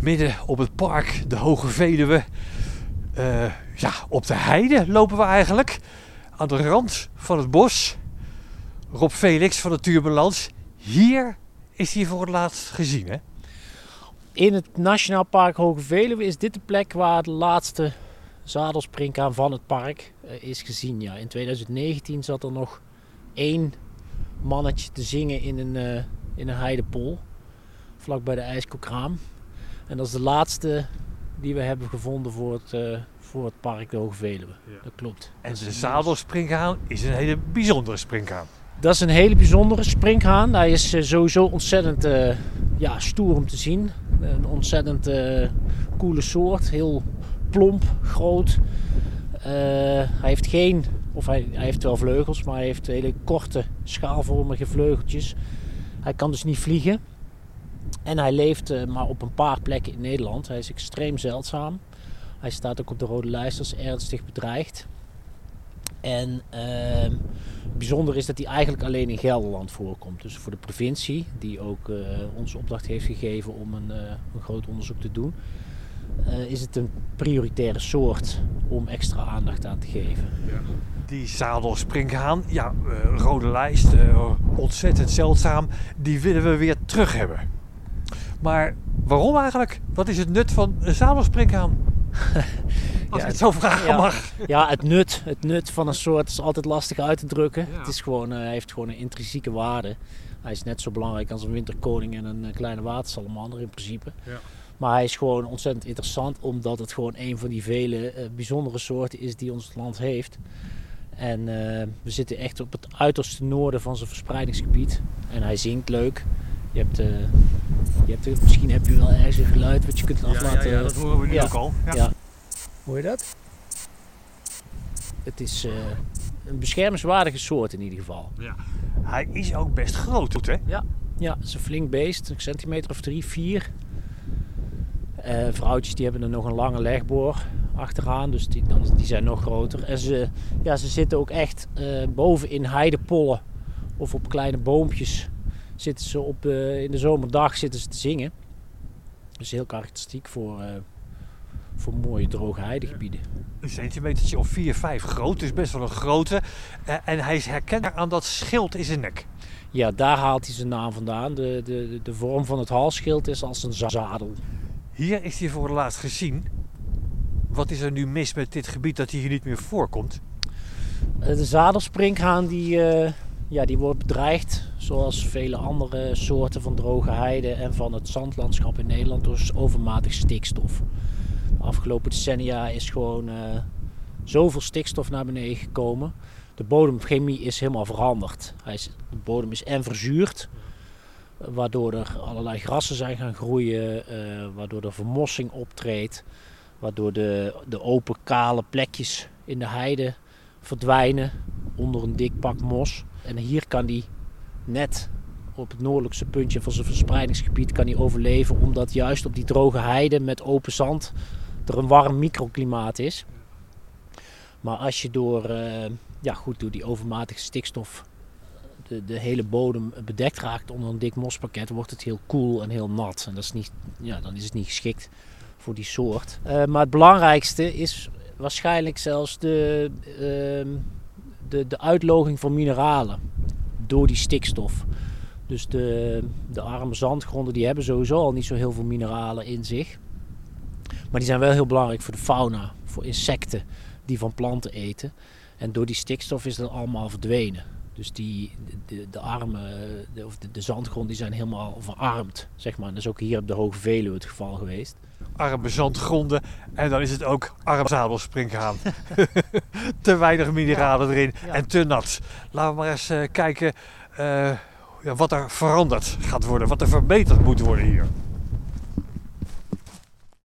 midden op het park, de Hoge Veluwe. Uh, ja, op de heide lopen we eigenlijk. Aan de rand van het bos. Rob Felix van Natuurbalans. Hier is hij voor het laatst gezien? In het Nationaal Park Hoge Veluwe is dit de plek waar de laatste zadelspringkaan van het park uh, is gezien. Ja, in 2019 zat er nog één mannetje te zingen in een, uh, in een heidepol. Vlak bij de IJskokraam. En dat is de laatste die we hebben gevonden voor het, uh, voor het park de Hoge Veluwe. Ja. Dat klopt. En de zadelspringhaan is een hele bijzondere springhaan. Dat is een hele bijzondere springhaan. Hij is uh, sowieso ontzettend uh, ja, stoer om te zien. Een ontzettend coole soort. Heel plomp, groot. hij heeft geen, of hij, hij, heeft wel vleugels, maar hij heeft hele korte, schaalvormige vleugeltjes. Hij kan dus niet vliegen. En hij leeft maar op een paar plekken in Nederland. Hij is extreem zeldzaam. Hij staat ook op de rode lijst als ernstig bedreigd. En uh, bijzonder is dat hij eigenlijk alleen in Gelderland voorkomt. Dus voor de provincie, die ook uh, ons opdracht heeft gegeven om een, uh, een groot onderzoek te doen, is het een prioritaire soort om extra aandacht aan te geven. Ja. Die zadelspringhaan, ja, rode lijst, ontzettend zeldzaam, die willen we weer terug hebben. Maar waarom eigenlijk? Wat is het nut van een zadelspringhaan? Als ja, ik het zo vragen ja, mag. Ja, het nut, het nut van een soort is altijd lastig uit te drukken. Ja. Het is gewoon, uh, heeft gewoon een intrinsieke waarde. Hij is net zo belangrijk als een winterkoning en een kleine watersalamander in principe. Ja. Maar hij is gewoon ontzettend interessant omdat het gewoon een van die vele uh, bijzondere soorten is die ons land heeft. En uh, we zitten echt op het uiterste noorden van zijn verspreidingsgebied. En hij zingt leuk. Je hebt, uh, je hebt, misschien heb je wel ergens een geluid wat je kunt aflaten. Ja, ja, dat horen we nu ook al. Ja. Hoor je dat? Het is uh, een beschermenswaardige soort in ieder geval. Ja. Hij is ook best groot, hè? Ja, ja het is een flink beest. Een centimeter of drie, vier. Uh, vrouwtjes die hebben er nog een lange legboor achteraan, dus die, dan, die zijn nog groter. En ze, ja, ze zitten ook echt boven in heidepollen of op kleine boompjes zitten ze op, uh, in de zomerdag zitten ze te zingen. Dat is heel karakteristiek voor, uh, voor mooie droge heidegebieden. Een centimetertje of 4, 5 groot, dus best wel een grote. Uh, en hij is herkenbaar aan dat schild in zijn nek. Ja, daar haalt hij zijn naam vandaan. De, de, de vorm van het halsschild is als een zadel. Hier is hij voor het laatst gezien. Wat is er nu mis met dit gebied dat hij hier niet meer voorkomt? De zadelspringhaan die, ja, die wordt bedreigd, zoals vele andere soorten van droge heide en van het zandlandschap in Nederland, door overmatig stikstof. De afgelopen decennia is gewoon uh, zoveel stikstof naar beneden gekomen. De bodemchemie is helemaal veranderd. De bodem is en verzuurd, waardoor er allerlei grassen zijn gaan groeien, uh, waardoor er vermossing optreedt, waardoor de, de open kale plekjes in de heide verdwijnen onder een dik pak mos. En hier kan hij net op het noordelijkste puntje van zijn verspreidingsgebied kan hij overleven. Omdat juist op die droge heide met open zand er een warm microklimaat is. Maar als je door, uh, ja, goed, door die overmatige stikstof de, de hele bodem bedekt raakt onder een dik mospakket, wordt het heel koel en heel nat. En dat is niet, ja, dan is het niet geschikt voor die soort. Uh, maar het belangrijkste is waarschijnlijk zelfs de, uh, de, de uitloging van mineralen door die stikstof. Dus de, de arme zandgronden die hebben sowieso al niet zo heel veel mineralen in zich. Maar die zijn wel heel belangrijk voor de fauna, voor insecten die van planten eten. En door die stikstof is dat allemaal verdwenen. Dus die, de, de armen, de, of de, zandgronden die zijn helemaal verarmd. Zeg maar. Dat is ook hier op de Hoge Veluwe het geval geweest. Arme zandgronden en dan is het ook arm zadelspringhaan. te weinig mineralen erin en te nat. Laten we maar eens uh, kijken uh, ja, wat er veranderd gaat worden, wat er verbeterd moet worden hier.